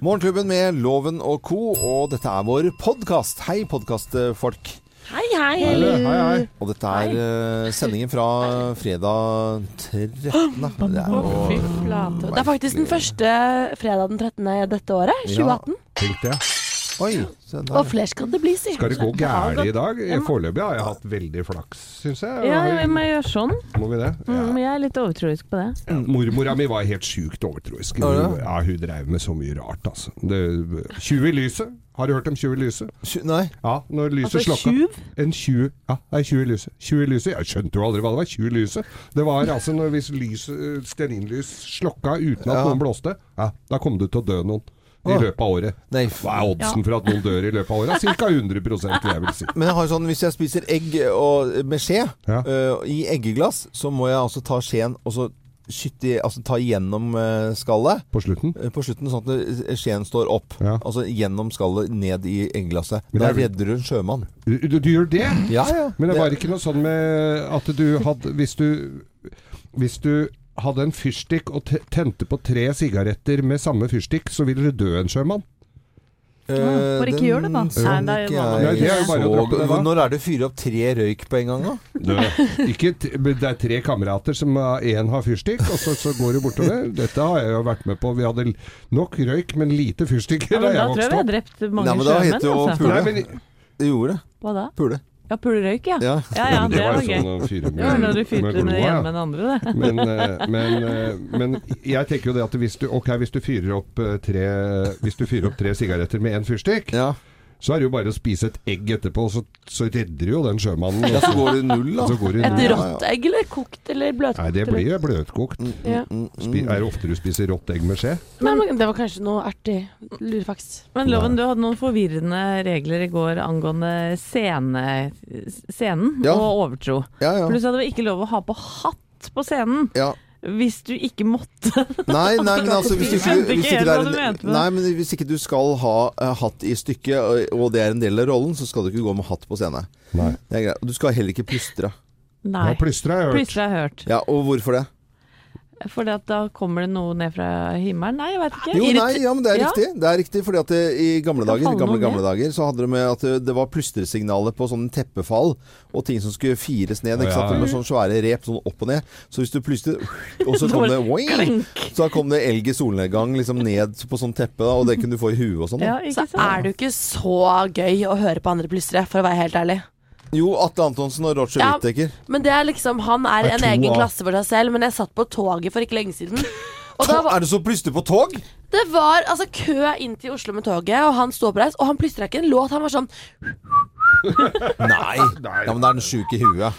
Morgenklubben med Loven og co., og dette er vår podkast. Hei, podkastfolk. Hei, hei. Hei, hei. Og dette er eh, sendingen fra fredag 13. Det er jo fy flate. Det er faktisk den første fredag den 13. dette året. 2018. Tenk det. Oi, Og flere skal det bli, si. Skal det gå gærent i dag? Foreløpig har jeg hatt veldig flaks, syns jeg. Ja, vi må gjøre sånn. Må vi det? Mm, jeg er litt overtroisk på det. Mormora mi var helt sjukt overtroisk. Hun, ja. Ja, hun dreiv med så mye rart, altså. Det, 20 i lyset. Har du hørt om 20 i lyset? Nei. Ja, når lyset Altså slokka. tjuv? En 20 Ja, det er 20 i lyset. 20 i lyset. Jeg skjønte jo aldri hva det var. 20 i lyset. Det var altså når hvis lys, stearinlys slokka uten at Ja. noen blåste, ja, da kom du til å dø noen. I løpet av året. Nei. Hva er oddsen for at noen dør i løpet av året? Ca. 100 vil jeg vil si. Men jeg har sånn, hvis jeg spiser egg og, med skje Ja. uh, i eggeglass, så må jeg altså ta skjeen og så skytte, altså ta gjennom øh, skallet På slutten. øh, på slutten, sånn at skjeen står opp. Ja. Altså gjennom skallet ned i eggeglasset. Da det er- redder du en sjømann. Du, du, du gjør det? Ja, ja. Men det var ikke noe sånn med at du hadde Hvis du, hvis du hadde en fyrstikk og tente på tre sigaretter med samme fyrstikk, så ville du dø en sjømann. Øh, bare ikke gjør det, da. Nei, det er jo vanlig. Nei, det er jo bare å så- droppe det, da. Når er det å fyre opp tre røyk på en gang, da? Dø. Ikke t det er tre kamerater som én har fyrstikk, og så, så går du bortover. Dette har jeg jo vært med på. Vi hadde nok røyk, men lite fyrstikk Ja, da men da jeg tror jeg vi har drept mange Nei, men da heter det jo Altså. pule. Det gjorde det. Hva da? Pule. Ja, pulerøyk, ja. Ja. Ja ja, det var jo gøy. sånn å fyre Det var når du fyrte med med det ene med det andre, det. Men, eh, men, eh, men jeg tenker jo det at hvis du, okay, hvis du fyrer opp eh, tre Hvis du fyrer opp tre sigaretter med én fyrstikk, Ja. Så er det jo bare å spise et egg etterpå, så, så redder jo den sjømannen. Og så går det null, da. Et null. Ja. rått egg, eller kokt, eller bløtkokt? Nei, det blir jo bløtkokt. Ja. Mm, Spi, er det ofte du spiser rått egg med skje? Nei, men Det var kanskje noe artig lurefaks. Men Loven, du hadde noen forvirrende regler i går angående scene, scenen Ja. og overtro. Ja, ja. Pluss at det var ikke lov å ha på hatt på scenen ja. Hvis du ikke måtte. Nei, nei, men altså hvis, ikke, hvis, ikke det er nei, men hvis ikke du skal ha uh, hatt i stykket, og- det er en del av rollen, så skal du ikke gå med hatt på scenen. Nei. Det er greit. Og du skal heller ikke plystre. Nei. Ja, plystre har jeg hørt. Plutselig har jeg hørt. Ja, og hvorfor det? Fordi at da kommer det noe ned fra himmelen? Nei, jeg vet ikke. Jo, nei, ja, men det er Ja. riktig. Det er riktig, fordi at det, i gamle dager, gamle, gamle dager så hadde det med at det, det var plystresignaler på sånn teppefall og ting som skulle fires ned. Ikke Ja, sant? ja. Med sånne svære rep sånn opp og ned. Så hvis du plystret, og så kom det oing, Så kom det elg i solnedgang liksom ned på sånn teppe, da, og det kunne du få i huet og sånn. Ja. Så er det jo ikke så gøy å høre på andre plystre, for å være helt ærlig. Jo, Atle Antonsen og Roger Ja. Whittaker. Men det er liksom Han er er en egen av- klasse for seg selv, men jeg satt på toget for ikke lenge siden. Og da var, Er det så plystre på tog? det var altså kø inn til Oslo med toget, og han sto oppreist, og han plystra ikke en låt. Han var sånn Nei. Ja, men det er den sjuke i huet.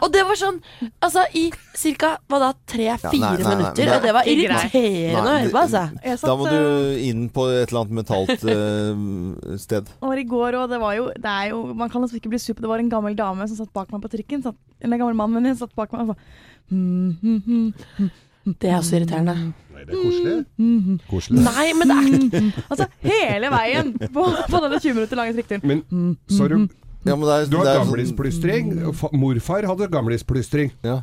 Og det var sånn Altså i ca. hva da tre-fire nei, nei, nei, minutter, og det var er irriterende å høre på, altså. Da må du inn på et eller annet mentalt uh, sted. Og i går, òg, det var jo, det er jo Man kan altså ikke bli super. Det var en gammel dame som satt bak meg på trikken. Satt, eller en gammel mann, men hun satt bak meg og sa hmm, hmm, hmm, hmm, Det er også irriterende. Nei, det er koselig. Mm, hmm. Koselig. Nei, men det er ikke Altså hele veien på, på denne 20 minutter lange trikkturen. Men så har du, Ja, men det er, du har sånn- gamlisplystring. Morfar hadde gamlisplystring. Ja.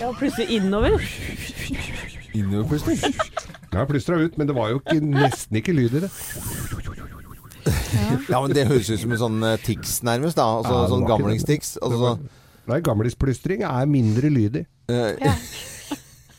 Ja, plystre innover. Innoverplystring. Jeg har plystra ut, men det var jo ikke, nesten ikke lyd i det. Ja, men det høres ut som en sånn eh, Tix, nærmest. da altså, Ja, Sånn gamlings-Tix. Altså, var- Nei, gamlisplystring er mindre lydig. eh,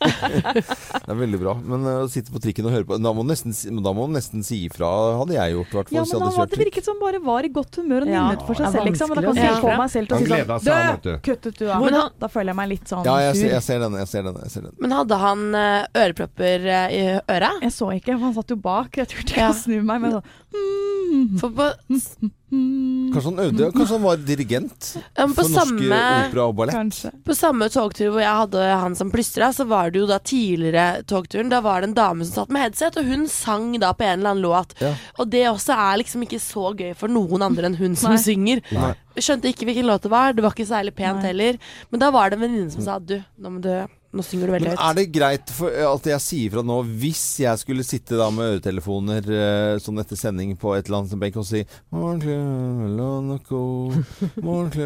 det er veldig bra. Men eh, å sitte på trikken og høre på Da må du nesten, si- da må du nesten si ifra, hadde jeg gjort. i hvert fall, Ja, men hadde han det virket som bare var i godt humør og Ja, for seg selv, liksom. Men da kan jeg få meg selv til å si sånn seg, Dø! du. Du. Men Men han- da føler jeg meg litt sånn Ja, jeg, jeg ser den. Jeg ser den, jeg ser den. Men hadde han eh, ørepropper eh, i øret? Jeg så ikke, for han satt jo bak. Jeg turte ikke Ja. å snu meg. Men sånn For på, Kanskje han øvde? Kanskje han var dirigent ja, for samme, Norske Opera og Ballett? Kanskje. på samme togtur hvor jeg hadde han som plystra, så var det jo da tidligere togturen. Da var det en dame som satt med headset, og hun sang da på en eller annen låt. Ja. Og det også er liksom ikke så gøy for noen andre enn hun som Nei. synger. Nei. Skjønte ikke hvilken låt det var, det var ikke særlig pent Nei. heller. Men da var det en venninne som sa du, nå må du Nå synger du veldig Men høyt. er det greit for, at jeg sier fra nå, hvis jeg skulle sitte da med øretelefoner eh, sånn etter sending på et eller annet benk og si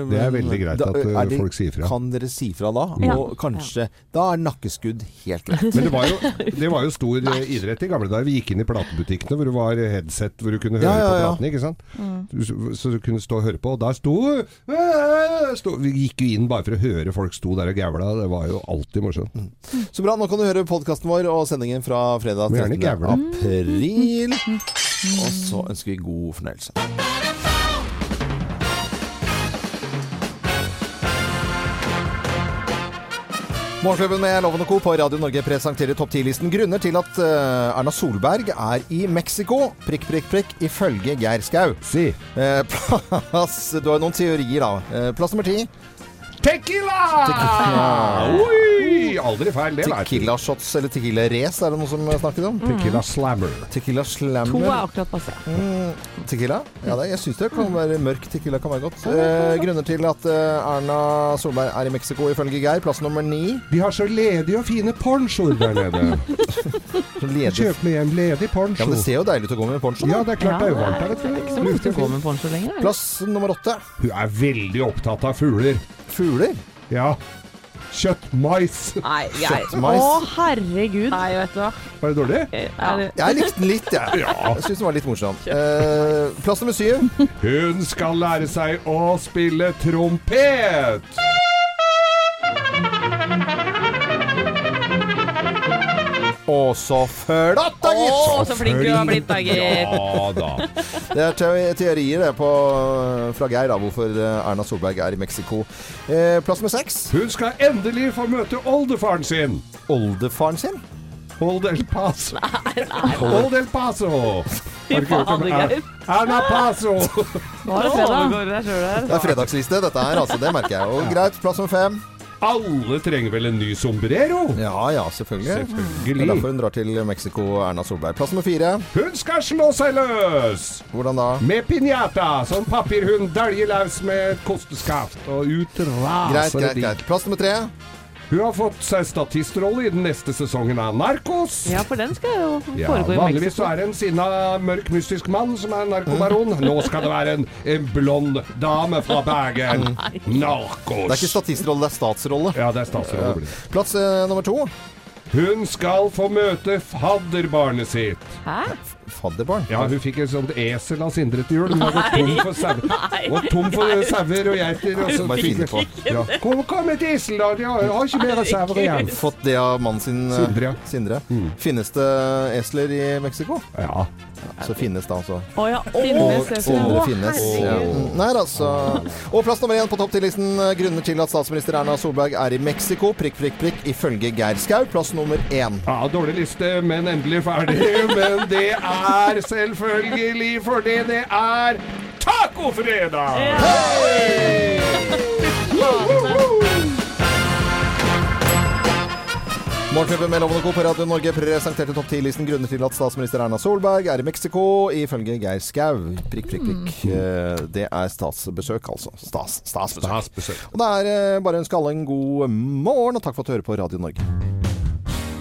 Det er veldig greit Da, at uh, er det- folk sier fra. Kan dere si fra da? Ja. Og kanskje Da er nakkeskudd helt greit. Men det var jo, det var jo stor eh, idrett i gamle dager. Vi gikk inn i platebutikkene hvor det var headset hvor du kunne høre Ja, ja, på platene. ikke sant? Mm. Så du kunne stå og høre på. Og der sto, sto Vi gikk jo inn bare for å høre folk sto der og gævla. Det var jo alltid morsomt. Så bra. Nå kan du høre podkasten vår og sendingen fra fredag Men 13. april. Og så ønsker vi god fornøyelse. Morgenklubben med Loven og Co. på Radio Norge presenterer topp 10-listen grunner til at uh, Erna Solberg er i Mexico. Prikk, prikk, prikk, ifølge Geir Skau. Si. Uh, plass Du har noen teorier, da. Uh, plass nummer ti. Tequila! Tequila. Oi! Aldri feil, det vet. Tequila shots eller tequila race, er det noe som snakket om? Tequila slammer. Tequila slammer. To er akkurat passe. Mm, tequila? Ja, det, jeg syns det kan være mørk tequila kan være godt. Eh, grunner til at eh, Erna Solberg er i Mexico, ifølge Geir. Plass nummer ni. De har så ledige og fine ponchoer der nede. Så ledig. Kjøp med en ledig Ja, poncho. men Det ser jo deilig ut å gå med poncho. Ja, det er klart det er jo varmt her, vet Ikke så mange som går med poncho lenger. er? Plass nummer åtte. Hun er veldig opptatt av fugler. Fugler. Ja. Kjøttmais. Nei, jeg, Å, herregud. nei, vet du hva. Var det dårlig? Ja. Jeg likte den litt, jeg. Jeg syns den var litt morsom. Eh, plass nummer syv. Hun skal lære seg å spille trompet. Å, så flott, da, Å, så flink du har blitt, da, gitt. Ja da. Det er te- teorier det på, fra Geir da, hvorfor eh, Erna Solberg er i Mexico. Eh, plass med seks. Hun skal endelig få møte oldefaren sin. Oldefaren sin. Old El Paso. Old El Paso. Ikke fader, Er- Geir. Erna Paso? Nå er det fredag. Det er fredagsliste, dette her, altså. Det merker jeg. Og greit, plass med fem. Alle trenger vel en ny sombrero? Ja ja, selvfølgelig. Det er Selvfølgelig. derfor hun drar til Mexico, Erna Solberg. Plass nummer fire. Hun skal slå seg løs! Hvordan da? Med piñata, som papirhund dæljer løs med kosteskaft. Og ut Greit, de. greit, de. greit. Plass nummer tre. Hun har fått seg statistrolle i den neste sesongen av Narkos. Ja, for den skal jo Ja, foregå i vanligvis så er det en sinna, mørk, mystisk mann som er narkobaron. Nå skal det være en, en blond dame fra Bergen. Narkos. Det er ikke statistrolle, det er statsrolle. Ja, det er statsrolle. det. Plass eh, nummer to. Hun skal få møte fadderbarnet sitt. Hæ? Fadderbarn. Ja, hun fikk et sånt esel av Sindre til jul. Hun var tom for sauer. og tom for sauer og geiter. og så fikk hun- Ja. Kom, kom et esel, da! Jeg har ikke mer sauer igjen. Fått det av mannen sin eh, Sindre. Sindre. Mm. Finnes det esler i Mexico? Ja. Så finnes det altså. Å ja. Finnes det Å, Om finnes. Oh. Nei, altså. Og plass nummer én på topp ti-listen Grunner til at statsminister Erna Solberg er i Mexico. Prikk, prikk, prikk. Ifølge Geir Skau. Plass nummer én. ja, dårlig liste, men endelig ferdig. Men det er selvfølgelig fordi det er tacofredag! Morgenklubben med Lovende Co. på Radio Norge presenterte topp 10-listen grunner til at statsminister Erna Solberg er i Mexico, ifølge Geir Skau. Prikk, prikk, prikk. Eh, Det er statsbesøk, altså. Stas, statsbesøk. Statsbesøk. Og det er eh, bare å ønske alle en god morgen, og takk for at du hører på Radio Norge.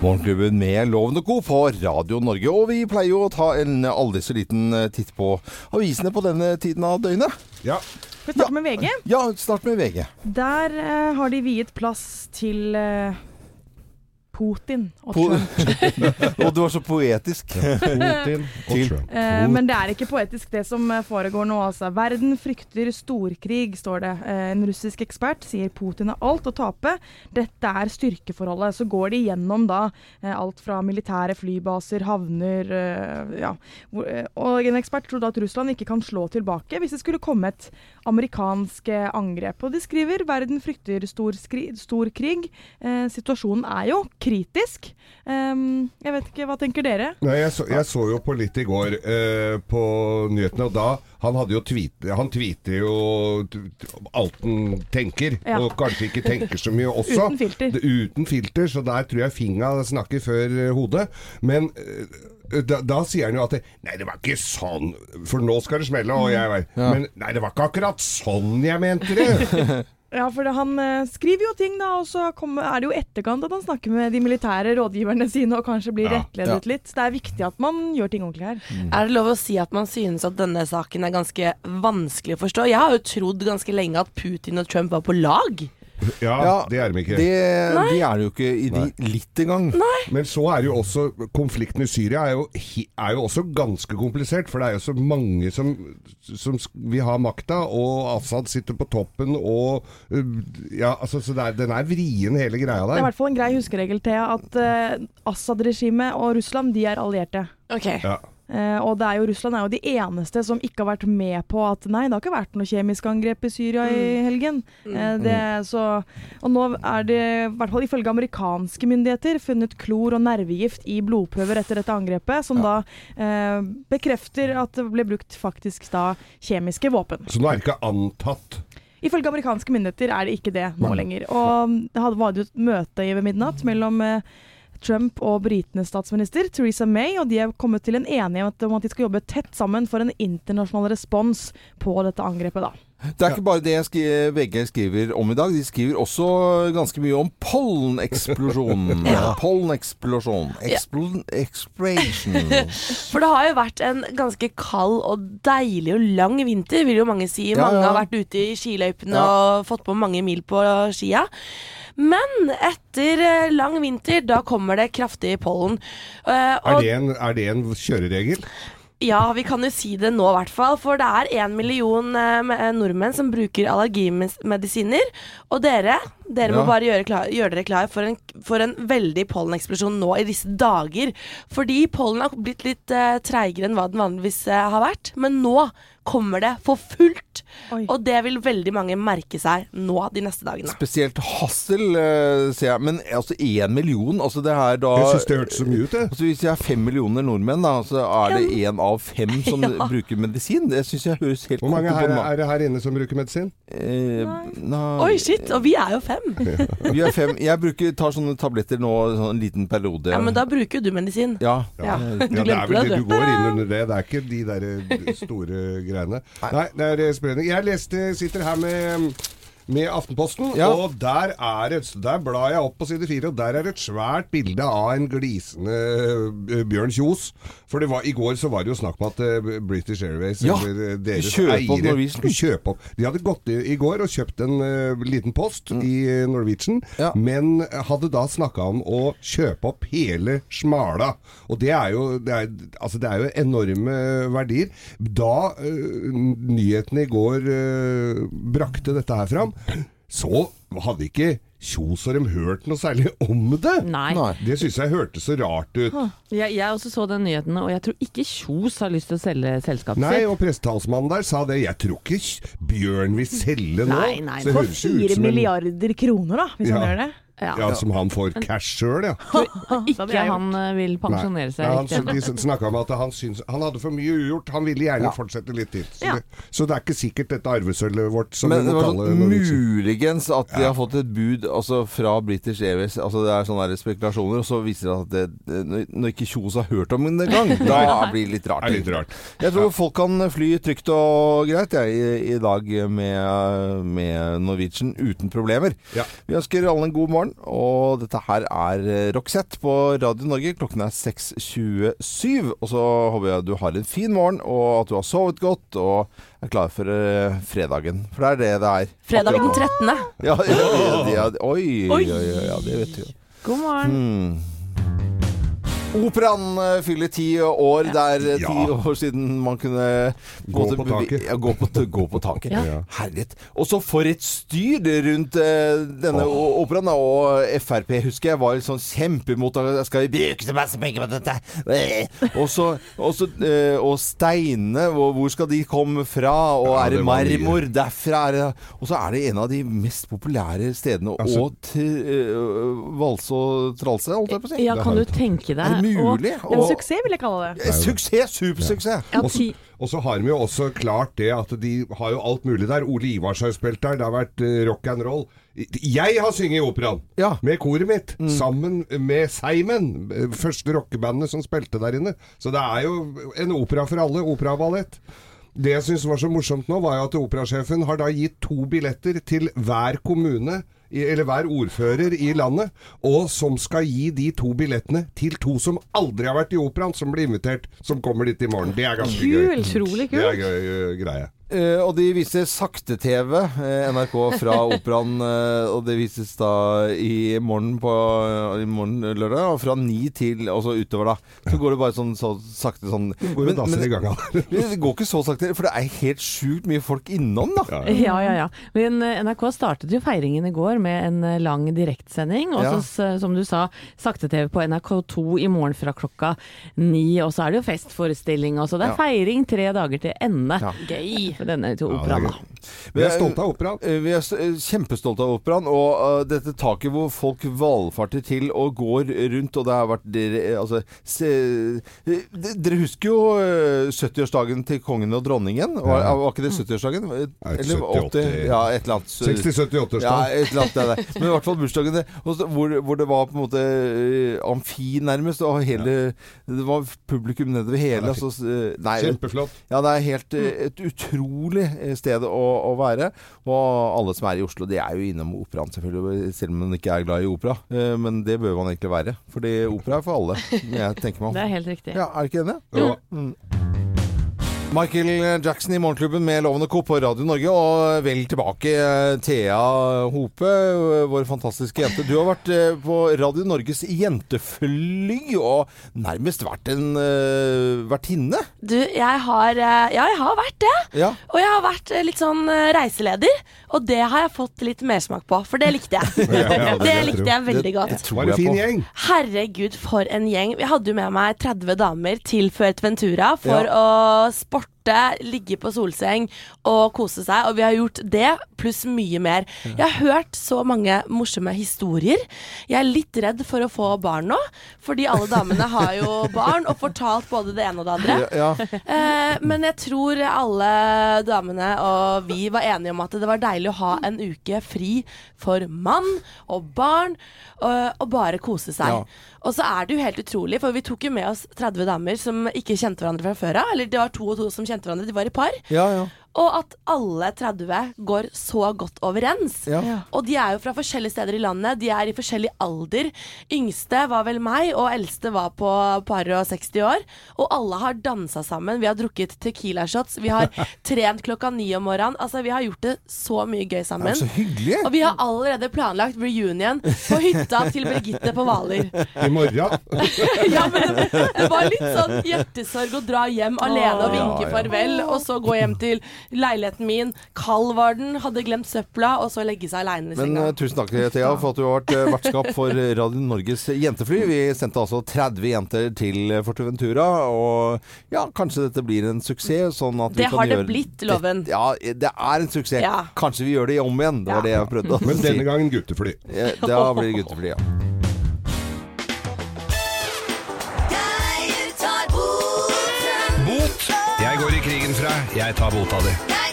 Morgenklubben med Loven og Co. på Radio Norge. Og vi pleier jo å ta en aldri så liten eh, titt på avisene på denne tiden av døgnet. Ja. Skal vi starte med VG? Ja, start med VG. Der eh, har de viet plass til eh, Putin og Po- Trump. Og du var så poetisk. Putin og Trump. Eh, men det er ikke poetisk det som eh, foregår nå, altså. Verden frykter storkrig, står det. Eh, en russisk ekspert sier Putin har alt å tape. Dette er styrkeforholdet. Så går de gjennom da eh, alt fra militære flybaser, havner eh, ja. Eh, Og en ekspert tror da at Russland ikke kan slå tilbake hvis det skulle komme et amerikansk angrep. Og de skriver verden frykter stor, skri, stor krig. Eh, situasjonen er jo kritisk. Um, jeg vet ikke, hva tenker dere? Nei, jeg så, jeg så jo på litt i går uh, på nyhetene, og da Han hadde jo tweet, Han tweeter jo alt han tenker, Ja. og kanskje ikke tenker så mye også. Uten filter. Det, uten filter, så der tror jeg finga snakker før eh, hodet. Men uh, da, da sier han jo at det, Nei, det var ikke sånn, for nå skal det smelle. Og jeg, Ja. Men nei, det var ikke akkurat sånn jeg mente det. Ja, for det, han eh, skriver jo ting, da, og så kommer- er det jo etterkant at han snakker med de militære rådgiverne sine og kanskje blir Ja. rettledet litt. Så det er viktig at man gjør ting ordentlig her. Er det lov å si at man synes at denne saken er ganske vanskelig å forstå? Jeg har jo trodd ganske lenge at Putin og Trump var på lag. Ja, Ja, det er de ikke. Det, de er det jo ikke i de, litt engang. Men så er jo også Konflikten i Syria er jo, er jo også ganske komplisert. For det er jo så mange som, som vil ha makta, og Assad sitter på toppen og uh, Ja, altså, så det er, den er vrien, hele greia der. Det er i hvert fall en grei huskeregel til at uh, Assad-regimet og Russland de er allierte. Ok. Ja. Eh, og det er jo, Russland er jo de eneste som ikke har vært med på at nei, det har ikke vært noe kjemisk angrep i Syria i helgen. Eh, det, så, og nå er det, i hvert fall ifølge amerikanske myndigheter, funnet klor og nervegift i blodprøver etter dette angrepet, som da eh, bekrefter at det ble brukt faktisk da kjemiske våpen. Så nå er det ikke antatt Ifølge amerikanske myndigheter er det ikke det nå lenger. Og det hadde- var et møte i ved midnatt mellom eh, Trump og britenes statsminister Theresa May, og de er kommet til en enighet om at de skal jobbe tett sammen for en internasjonal respons på dette angrepet. da. Det er ikke bare det jeg skri VG skriver om i dag. De skriver også ganske mye om polleneksplosjon. Polleneksplosjon. Expl explosion. For det har jo vært en ganske kald og deilig og lang vinter, vil jo mange si. Mange ja. har vært ute i skiløypene Ja. og fått på mange mil på skia. Men etter eh, lang vinter, da kommer det kraftig pollen. Eh, Er det en, er det en kjøreregel? Ja, vi kan jo si det nå i hvert fall. For det er én million eh, nordmenn som bruker allergimedisiner. Og dere, dere Ja. må bare gjøre, klar, gjøre dere klar for en, for en veldig polleneksplosjon nå i disse dager. Fordi pollen har blitt litt eh, treigere enn hva den vanligvis eh, har vært. Men nå kommer det for fullt. Oi. Og det vil veldig mange merke seg nå de neste dagene. Spesielt Hassel, eh, ser jeg. Men altså én million, altså det her da Jeg syns det hørtes så mye ut, det. Altså Hvis jeg er fem millioner nordmenn, da, så er det én av fem som Ja. bruker medisin. Det syns jeg høres helt Hvor mange her, er det her inne som bruker medisin? Eh, nei. Oi, shit! Og vi er jo fem. Vi er fem. Jeg bruker, tar sånne tabletter nå sånn en liten periode. Ja, Men da bruker jo du medisin. Ja. Ja, Ja, du det er vel det, du du. går inn under det. Det er ikke de der eh, store greiene. Nei, det er spennende. Jeg leste, sitter her med med Aftenposten, Ja. og der er det, der blar jeg opp på side fire, og der er et svært bilde av en glisende eh, Bjørn Kjos. For det var, i går så var det jo snakk om at eh, British Airways, Ja, eller eh, deres kjøpe eiere, skulle kjøpe opp. De hadde gått i, i går og kjøpt en uh, liten post i eh, Norwegian, Mm. Ja. men hadde da snakka om å kjøpe opp hele smala. Og det er jo, det er, altså det er jo enorme verdier. Da uh, nyhetene i går uh, brakte dette her fram, så hadde ikke Kjos og dem hørt noe særlig om det. Nei. Nei. Det syns jeg hørtes så rart ut. Jeg, jeg også så den nyheten, og jeg tror ikke Kjos har lyst til å selge selskapet Nei, sitt. og pressetalsmannen der sa det. Jeg tror ikke Bjørn vil selge nå. Nei, nei, Så det For fire milliarder en- kroner, da, hvis Ja. han gjør det. Ja. Ja, som han får cash sjøl, ja. Ikke han eh, vil pensjonere seg Ja, han, de snakka om at han, syns, han hadde for mye ugjort. Han ville gjerne Ja. fortsette litt til. Så, Ja. det, så det er ikke sikkert dette arvesølvet vårt som Men det var sånn Norwegian. muligens at de har fått et bud altså, fra British Airways. Altså, det er sånne spekulasjoner, og så viser det at det, når- ikke Kjos har hørt om det engang, da blir det litt rart. Det er litt rart. Jeg tror folk kan fly trygt og greit jeg, i, i dag med, med Norwegian uten problemer. Ja. Vi ønsker alle en god morgen, og dette her er eh, Roxette på Radio Norge. Klokken er 6.27, og så håper jeg du har en fin morgen, og at du har sovet godt og er klar for eh, fredagen. For det er det det er. Fredag den 13. Ja, ja, ja, oi, Oi. oi, ja, det vet du jo. God morgen. Hmm. Operaen eh, fyller ti år. Det er eh, ti Ja. år siden man kunne Gå på taket. Ja, gå på, gå på taket. Ja. Herlighet. Og så for et styr rundt uh, denne oh. operaen. Og Frp husker jeg var sånn kjempemot Jeg skal vi bruke så masse penger på dette? Og så og, eh, og steinene, hvor, hvor skal de komme fra? Og Ja, er det det var mye. marmor? Derfra er det Og så er det en av de mest populære stedene Altså- å eh, valse og tralse, holdt jeg på å si. Ja, kan du tenke deg Er Og, mulig? En suksess, vil jeg kalle det. Ja, Suksess! Supersuksess! Ja, Og så- Og så har de jo også klart det at de har jo alt mulig der. Ole Ivars har jo spilt der, det har vært uh, rock and roll. Jeg har sunget i operaen Ja. med koret mitt, sammen med Seimen, eh, første rockebandet som spilte der inne. Så det er jo en opera for alle, operaballett. Det jeg syns var så morsomt nå, var jo at operasjefen har da gitt to billetter til hver kommune eller hver ordfører i landet, og som skal gi de to billettene til to som aldri har vært i operaen, som blir invitert, som kommer dit i morgen. Det er ganske gøy. Kult, Det er gøy øh, greie. Eh, og de viser sakte-TV, eh, NRK fra Operaen. Uh, og det vises da i morgen på i morgen lørdag, og fra ni til og så utover, da. Så går det bare sånn så sakte sånn Går det men, i gang det går ikke så sakte, for det er helt sjukt mye folk innom, da. Ja, ja, ja. Men NRK startet jo feiringen i går med en lang direktsending. Og så, ja. som du sa, sakte-TV på NRK2 i morgen fra klokka ni. Og så er det jo festforestilling også. Det er Ja. feiring tre dager til ende Ja. Gøy. For denne Ja, er operaen. gøy. Vi er stolte av operaen. Eh, Vi er eh, kjempestolte av operaen, og uh, dette taket hvor folk valfarter til og går rundt, og det har vært dere, altså, se, Dere husker jo uh, 70-årsdagen til kongen og dronningen? Var, Ja. var ikke det 70-årsdagen? Nei, Eller 70, 80? Ja, et eller annet. 60-78 Ja, årsdag. et eller annet det der. Men i hvert fall bursdagen det, hvor, hvor det var på en måte amfi nærmest, og hele Det var publikum nedover hele. Ja, altså, nei, Kjempeflott. ja, det er helt et utrolig sted å, å være. Og alle som er i Oslo, de er jo innom operaen, selvfølgelig. Selv om man ikke er glad i opera. Eh, Men det bør man egentlig være. Fordi opera er for alle. Jeg tenker meg Det er helt riktig. Ja, er du ikke enig? Ja. Michael Jackson i Morgenklubben med Lovende Co. på Radio Norge. Og vel tilbake, eh, Thea Hope, eh, vår fantastiske jente. Du har vært eh, på Radio Norges jentefly og nærmest vært en uh, vertinne. Du, jeg har Ja, jeg har vært det. Ja. Og jeg har vært litt sånn reiseleder. Og det har jeg fått litt mersmak på, for det likte jeg. Ja, ja, det det likte jeg veldig godt. Det, Var det jeg fin gjeng? Herregud, for en gjeng. Jeg hadde jo med meg 30 damer til Fuerteventura for å sporte, fuck ligge på solseng og kose seg. Og vi har gjort det, pluss mye mer. Jeg har hørt så mange morsomme historier. Jeg er litt redd for å få barn nå, fordi alle damene har jo barn og fortalt både det ene og det andre. Ja, ja. Eh, men jeg tror alle damene og vi var enige om at det var deilig å ha en uke fri for mann og barn, og, og bare kose seg. Ja. Og så er det jo helt utrolig, for vi tok jo med oss 30 damer som ikke kjente hverandre fra før av. Eller det var to og to som kjente hverandre, de var i par. ja, ja. Og at alle 30 går så godt overens. Ja. Og de er jo fra forskjellige steder i landet. De er i forskjellig alder. Yngste var vel meg, og eldste var på par og 60 år. Og alle har dansa sammen. Vi har drukket Tequila-shots. Vi har trent klokka ni om morgenen. Altså, vi har gjort det så mye gøy sammen. så hyggelig. Og vi har allerede planlagt reunion på hytta til Birgitte på Hvaler. I morgen. Ja, men det var litt sånn hjertesorg å dra hjem alene og vinke farvel, og så gå hjem til leiligheten min. Kald var den, hadde glemt søpla, og så legge seg aleine i Men senga. eh, tusen takk, Thea, for at du har vært eh, vertskap for Radio Norges jentefly. Vi sendte altså 30 jenter til Forteventura, og ja, kanskje dette blir en suksess. Sånn at vi Det kan har det blitt, Loven. Det, ja, det er en suksess. Ja. Kanskje vi gjør det om igjen. Det var Ja. det jeg prøvde å si. Men denne gangen guttefly. Ja, Da blir det guttefly, ja. Fra. Jeg tar bota di.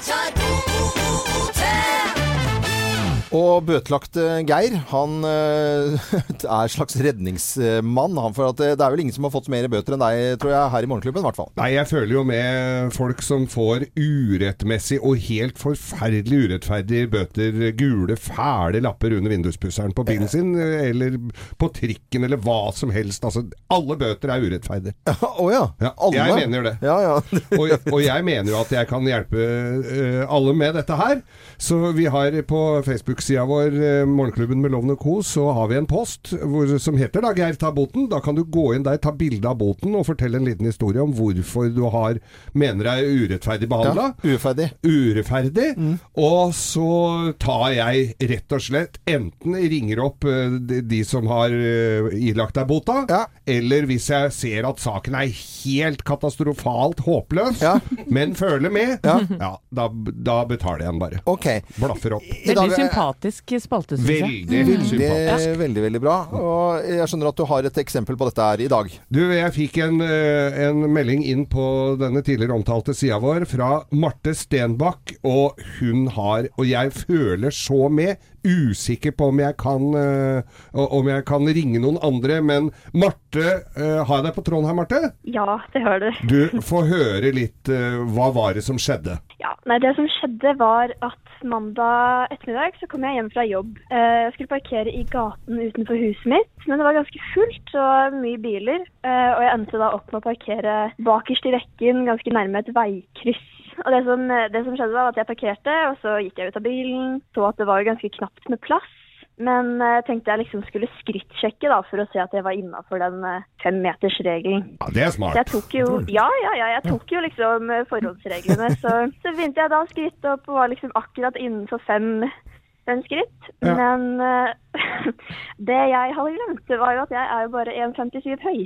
Og bøtelagte Geir, han eh, er slags redningsmann. Han, for at det, er vel ingen som har fått mer bøter enn deg, tror jeg, her i Morgenklubben i hvert fall. Nei, jeg føler jo med folk som får urettmessig og helt forferdelig urettferdige bøter, gule, fæle lapper under vinduspusseren på bilen sin, eller på trikken, eller hva som helst. Altså, alle bøter er urettferdige. Å ja. Ja, Alle? jeg mener det. Ja, ja. Og, og jeg mener jo at jeg kan hjelpe eh, alle med dette her. Så vi har på Facebook-sida vår, eh, Morgenklubben med Lovende Co., så har vi en post hvor, som heter da Geir ta boten. Da kan du gå inn der, ta bilde av boten og fortelle en liten historie om hvorfor du har mener deg urettferdig behandla. ja. urettferdig. Urettferdig. Og så tar jeg rett og slett enten ringer opp eh, de, de som har eh, ilagt deg bota, Ja. eller hvis jeg ser at saken er helt katastrofalt håpløs, Ja. men føler med, Ja. ja, da, da betaler jeg den bare. Ok. Blaffer opp. Veldig er- sympatisk sympatisk spalte, syns jeg. Veldig Veldig, sympatisk. veldig, veldig bra. Og jeg skjønner at du har et eksempel på dette her i dag. Du, jeg fikk en, eh, en melding inn på denne tidligere omtalte sida vår fra Marte Stenbakk, og hun har Og jeg føler så med. Usikker på om jeg kan uh, om jeg kan ringe noen andre, men Marte uh, Har jeg deg på tråden her, Marte? Ja, det hører du. Du får høre litt Uh, Hva var det som skjedde? Ja, nei, Det som skjedde, var at mandag ettermiddag så kom jeg hjem fra jobb. Jeg skulle parkere i gaten utenfor huset mitt, men det var ganske fullt og mye biler. Og jeg endte da opp med å parkere bakerst i rekken, ganske nærme et veikryss. Og det som, det som skjedde, var at jeg parkerte, og så gikk jeg ut av bilen, så at det var ganske knapt med plass. Men uh, tenkte jeg liksom skulle skrittsjekke da, for å se at jeg var innafor den uh, femmetersregelen. Ja, Det er Så smart. jeg tok jo, ja, ja, ja, jeg tok jo liksom eh, forholdsreglene. Så, så begynte jeg da å skritte opp og var liksom akkurat innenfor fem, fem skritt. Ja. Men uh, det jeg hadde glemt, var jo at jeg er jo bare 1,57 høy.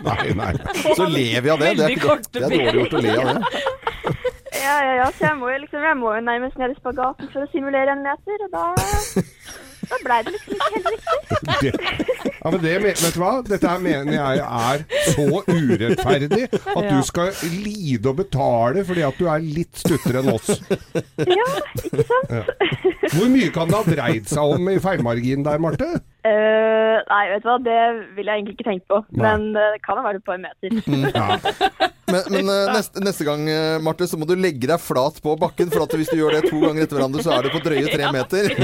Nei, nei. Så lever vi av det. Det er, ikke, det er dårlig gjort å le av det. Ja, ja, ja, så jeg må jo liksom, jeg må jo nærmest ned i spagaten for å simulere en meter, og da, da ble det liksom ikke helt riktig. Det, ja, men det, vet du hva? Dette her mener jeg er så urettferdig at du skal lide og betale fordi at du er litt stuttere enn oss. Ja, ikke sant? Hvor mye kan det ha dreid seg om i feilmarginen der, Marte? Eh, nei, vet du hva, det vil jeg egentlig ikke tenke på, Nei. men uh, det kan være på et par meter. Ja. Men, men uh, neste, neste gang, Marte, så må du legge deg flat på bakken. For at hvis du gjør det to ganger etter hverandre, så er du på drøye tre meter.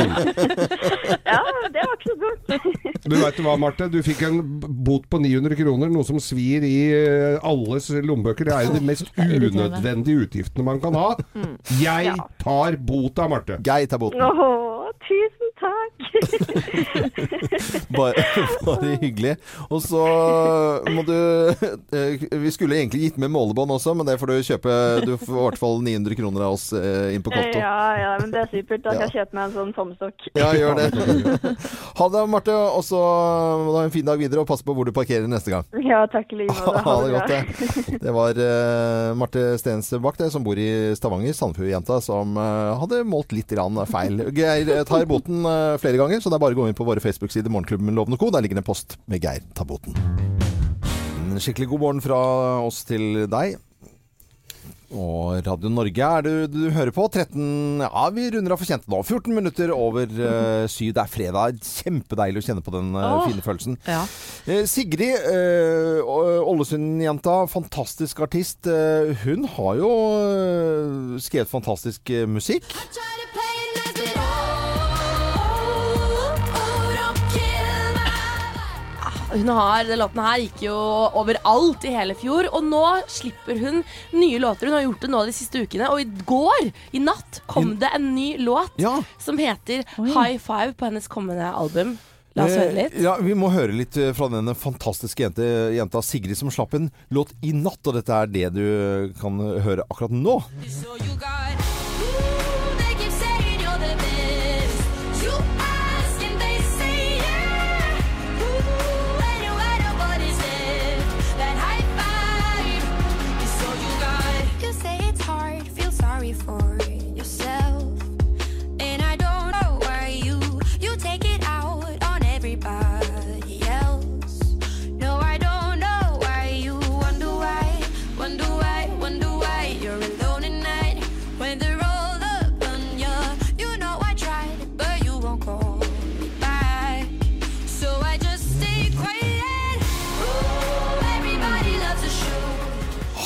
Ja, det var ikke så dumt. Du vet hva, Marte? Du fikk en bot på 900 kroner, noe som svir i alles lommebøker. Det er jo de mest unødvendige utgiftene man kan ha. Jeg tar bota, Marte. Geir tar boten. Åh, tusen takk. Bare, bare hyggelig. Og så må du eh, Vi skulle egentlig gitt med målebånd også, men det får du kjøpe. Du får i hvert fall 900 kroner av oss eh, inn på konto. Ja, ja, men det er supert. Da kan Ja. jeg kjøpe meg en sånn tommestokk. Ja, gjør det. Ha det, Marte. Og så må du ha en fin dag videre, og pass på hvor du parkerer neste gang. Ja, takk i like måte. Ha det godt, det. Det var uh, Marte Stensbakk som bor i Stavanger, Sandefjord-jenta, som uh, hadde målt litt feil. Geir tar boten flere ganger, så det er bare å gå inn på våre Facebook-sider Morgenklubben med Loven og Co. Der ligger det en post med Geir Taboten. En skikkelig god morgen fra oss til deg. Og Radio Norge er du, du hører på. 13 Ja, vi runder av for kjente nå. 14 minutter over uh, syv. Det er fredag. Kjempedeilig å kjenne på den uh, fine følelsen. Ja. Uh, Sigrid, eh, Ålesund-jenta, fantastisk artist. Eh, hun har jo eh, skrevet fantastisk eh, musikk. Hun har, Den låten her gikk jo overalt i hele fjor, og nå slipper hun nye låter. Hun har gjort det nå de siste ukene, og i går, i natt, kom det en ny låt Ja. som heter Oi. High Five på hennes kommende album. La oss høre litt. Eh, Ja, Vi må høre litt eh, fra denne fantastiske jente, jenta Sigrid som slapp en låt i natt. Og dette er det du kan høre akkurat nå. So you got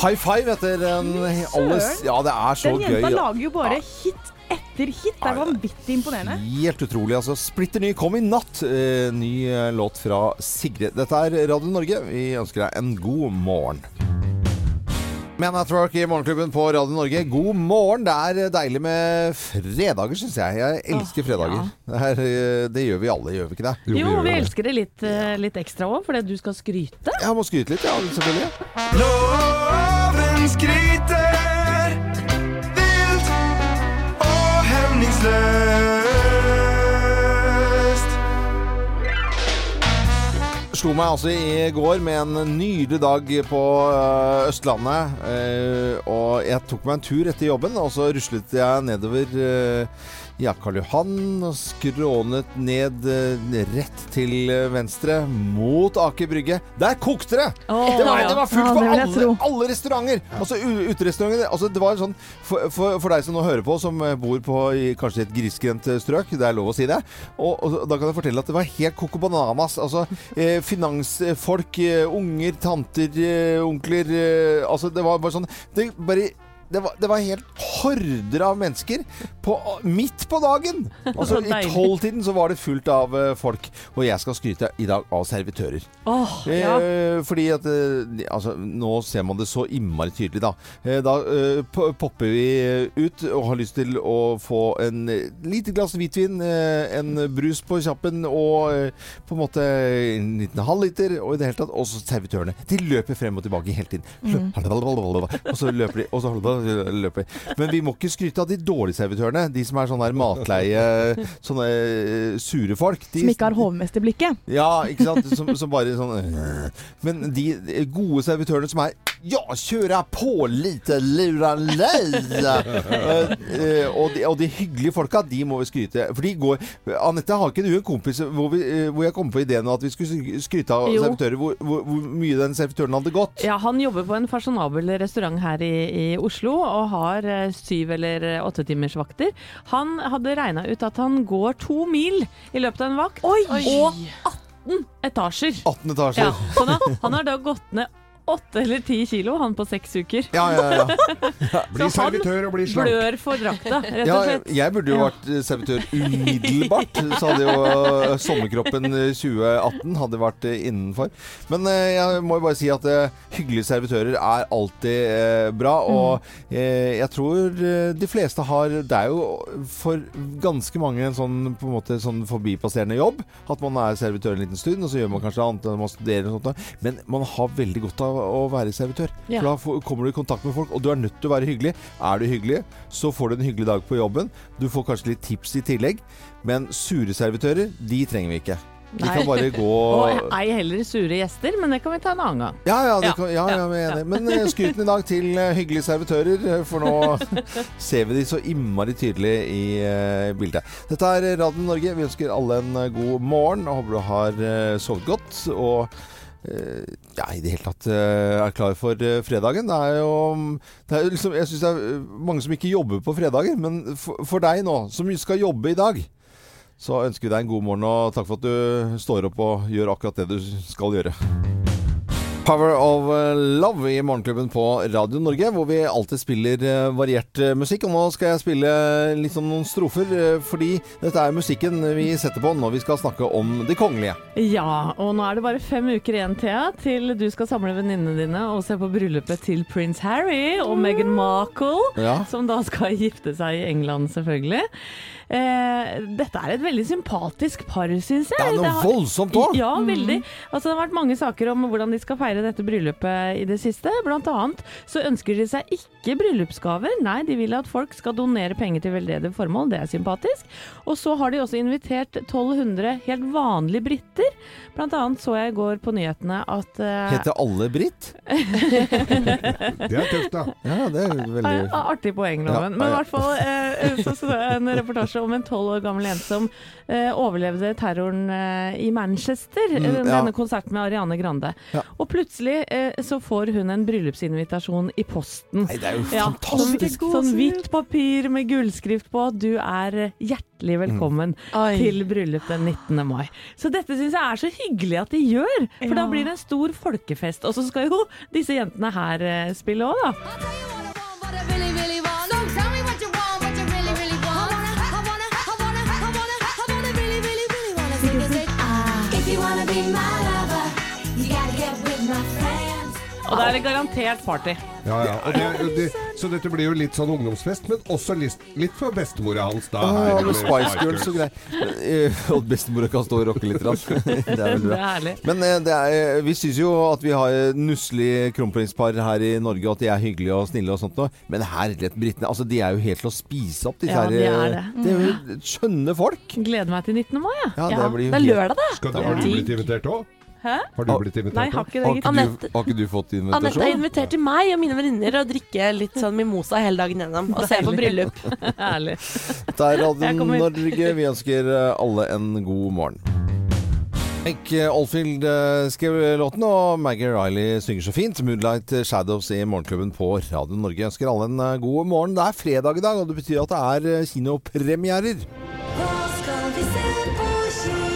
High five etter en alles Ja, det er så gøy. Den gøy. jenta lager jo bare hit etter hit. Det er vanvittig imponerende. Helt utrolig. altså Splitter ny kom i natt. Eh, ny eh, låt fra Sigrid. Dette er Radio Norge. Vi ønsker deg en god morgen. Man at Work i Morgenklubben på Radio Norge. God morgen. Det er deilig med fredager, syns jeg. Jeg elsker fredager. ja. Det, er, eh, det gjør vi alle, gjør vi ikke det? Jo, vi Jo, vi, vi det. elsker det litt, eh, litt ekstra òg, fordi du skal skryte. Jeg må skryte litt, ja. Selvfølgelig. Loven skryter vilt og hemningsløst. Slo meg altså i går med en nydelig dag på øh, Østlandet. øh, og jeg tok meg en tur etter jobben, og så ruslet jeg nedover øh, ja, Karl Johan og skrånet ned eh, rett til eh, venstre mot Aker Brygge. Der kokte det! Oh, det, var, det var fullt på alle, alle restauranter! Altså uterestauranter. Altså, det var sånn for, for, for deg som nå hører på, som eh, bor på i kanskje et grisgrendt strøk, det er lov å si det, og, og da kan jeg fortelle at det var helt coco bananas. Altså eh, finansfolk, unger, tanter, onkler eh, Altså, det var bare sånn Det bare det var, det var helt horder av mennesker på, midt på dagen! Altså I tolvtiden så var det fullt av uh, folk. Og jeg skal skryte i dag av servitører. Åh, ja. Eh, fordi at eh, altså, Nå ser man det så innmari tydelig, da. Eh, da eh, popper vi ut og har lyst til å få en lite glass hvitvin, en brus på kjappen og på en måte en liten halvliter, og i det hele tatt også servitørene. De løper frem og tilbake hele tiden. Og så løper de, og så holder de. Men vi må ikke skryte av de dårlige servitørene. De som er sånne her matleie, sånne eh, sure folk. De, Som ikke har hovmesterblikket. ja, ikke sant? Som, som bare sånn øh. Men de gode servitørene som er Ja, kjøra på lite luralei! Eh, eh, og, de, og de hyggelige folka, de må vi skryte. For de går Anette, har ikke du en kompis hvor, vi, eh, hvor jeg kom på ideen at vi skulle skryte av Jo. servitører? Hvor, hvor, hvor mye den servitøren hadde gått? Ja, Han jobber på en fasjonabel restaurant her i, i Oslo og har eh, syv- eller åttetimersvakter. Han hadde regna ut at han går to mil i løpet av en vakt, og 18 etasjer. 18 etasjer. Ja, han, har- han har da gått ned åtte eller ti kilo, han på seks uker. Ja, ja, ja. Bli Så han servitør og bli slank. Blør for drakta, rett Ja, og slett. jeg burde jo vært eh, servitør umiddelbart. Så hadde jo eh, sommerkroppen eh, 2018 hadde vært eh, innenfor. Men eh, jeg må jo bare si at eh, hyggelige servitører er alltid eh, bra. Og eh, jeg tror eh, de fleste har Det er jo for ganske mange en sånn, på en måte, sånn forbipasserende jobb. At man er servitør en liten stund, og så gjør man kanskje annet man studerer. og sånt. da. Men man har veldig godt av å være servitør. Ja. For da får- kommer du i kontakt med folk, og du er nødt til å være hyggelig. Er du hyggelig, så får du en hyggelig dag på jobben. Du får kanskje litt tips i tillegg. Men sure servitører, de trenger vi ikke. De kan bare gå Og ei heller sure gjester, men det kan vi ta en annen gang. ja, ja, det Ja, kan, ja, ja, jeg er enig. Men eh, skryten i dag til eh, hyggelige servitører, eh, for nå ser vi de så innmari tydelig i bildet. Dette er Radio Norge. Vi ønsker alle en god morgen og håper du har sovet godt. Og ja, i det hele tatt eh, er klar for eh, fredagen. Det er jo det er liksom, Jeg syns det er eh, mange som ikke jobber på fredager, men for, for deg nå, som skal jobbe i dag, så ønsker vi deg en god morgen, og takk for at du står opp og gjør akkurat det du skal gjøre. Power of Love i Morgenklubben på Radio Norge, hvor vi alltid spiller eh, variert eh, musikk. Og nå skal jeg spille litt sånn noen strofer, eh, fordi dette er musikken vi setter på når vi skal snakke om de kongelige. Ja, og nå er det bare fem uker igjen, Thea, til du skal samle venninnene dine og se på bryllupet til prins Harry og Meghan Markle, Ja. som da skal gifte seg i England, selvfølgelig. Eh, dette er et veldig sympatisk par, syns jeg. Det er noe har- voldsomt òg! Ja, veldig. Altså, det har vært mange saker om hvordan de skal feire dette bryllupet i det siste. Blant annet så ønsker de seg ikke bryllupsgaver. Nei, de vil at folk skal donere penger til veldedige formål. Det er sympatisk. Og så har de også invitert 1200 helt vanlige briter. Blant annet så jeg i går på nyhetene at eh, Heter alle Britt? Det er tøft, da. Ja, det er veldig Artig poeng, Loven. Ja, Men i hvert fall eh, så så jeg en reportasje om en tolv år gammel jente som eh, overlevde terroren eh, i Manchester. Mm, eh, ja. Denne konserten med Ariane Grande. Ja. Og plutselig eh, så får hun en bryllupsinvitasjon i posten. Nei, det er jo Ja, fantastisk! Sånn, sånn hvitt papir med gullskrift på at du er eh, hjertelig velkommen mm. til bryllup den 19. mai. Så dette syns jeg er så hyggelig at de gjør, for da blir det en stor folkefest. Og så skal jo disse jentene her eh, spille òg, da. Be my Og da er det garantert party. Ja, ja. Og det, det, så dette blir jo litt sånn ungdomsfest, men også litt, litt for bestemora hans, da. Ja, her med Spice Girls og greier. Eh, bestemora kan stå og rocke litt. rann. Det er veldig Det bra. er herlig. Men eh, det er, vi syns jo at vi har nusselig kronprinspar her i Norge, og at de er hyggelige og snille og sånt noe. Men herlighet, britene altså, de er jo helt til å spise opp, disse Ja, her. de er eh, det. Det er jo skjønne folk. Gleder meg til 19. mai, jeg. Ja, Ja, det blir jo det er lørdag, det. Skal du, har du blitt invitert òg? Hæ? Har du blitt invitert? Nei, har ikke det, Har ikke, du, har ikke du fått Anette har invitasjon? invitert til meg og mine venninner å drikke litt sånn mimosa hele dagen gjennom og se på bryllup. Herlig. Det er Radio Norge. Vi ønsker eh, alle en god morgen. Mike Oldfield eh, skrev låten, og Maggie Riley synger så fint. 'Moonlight Shadows' i Morgenklubben på Radio Norge. Jeg ønsker alle en eh, god morgen. Det er fredag i dag, og det betyr at det er kinopremierer. Hva skal vi se på kino?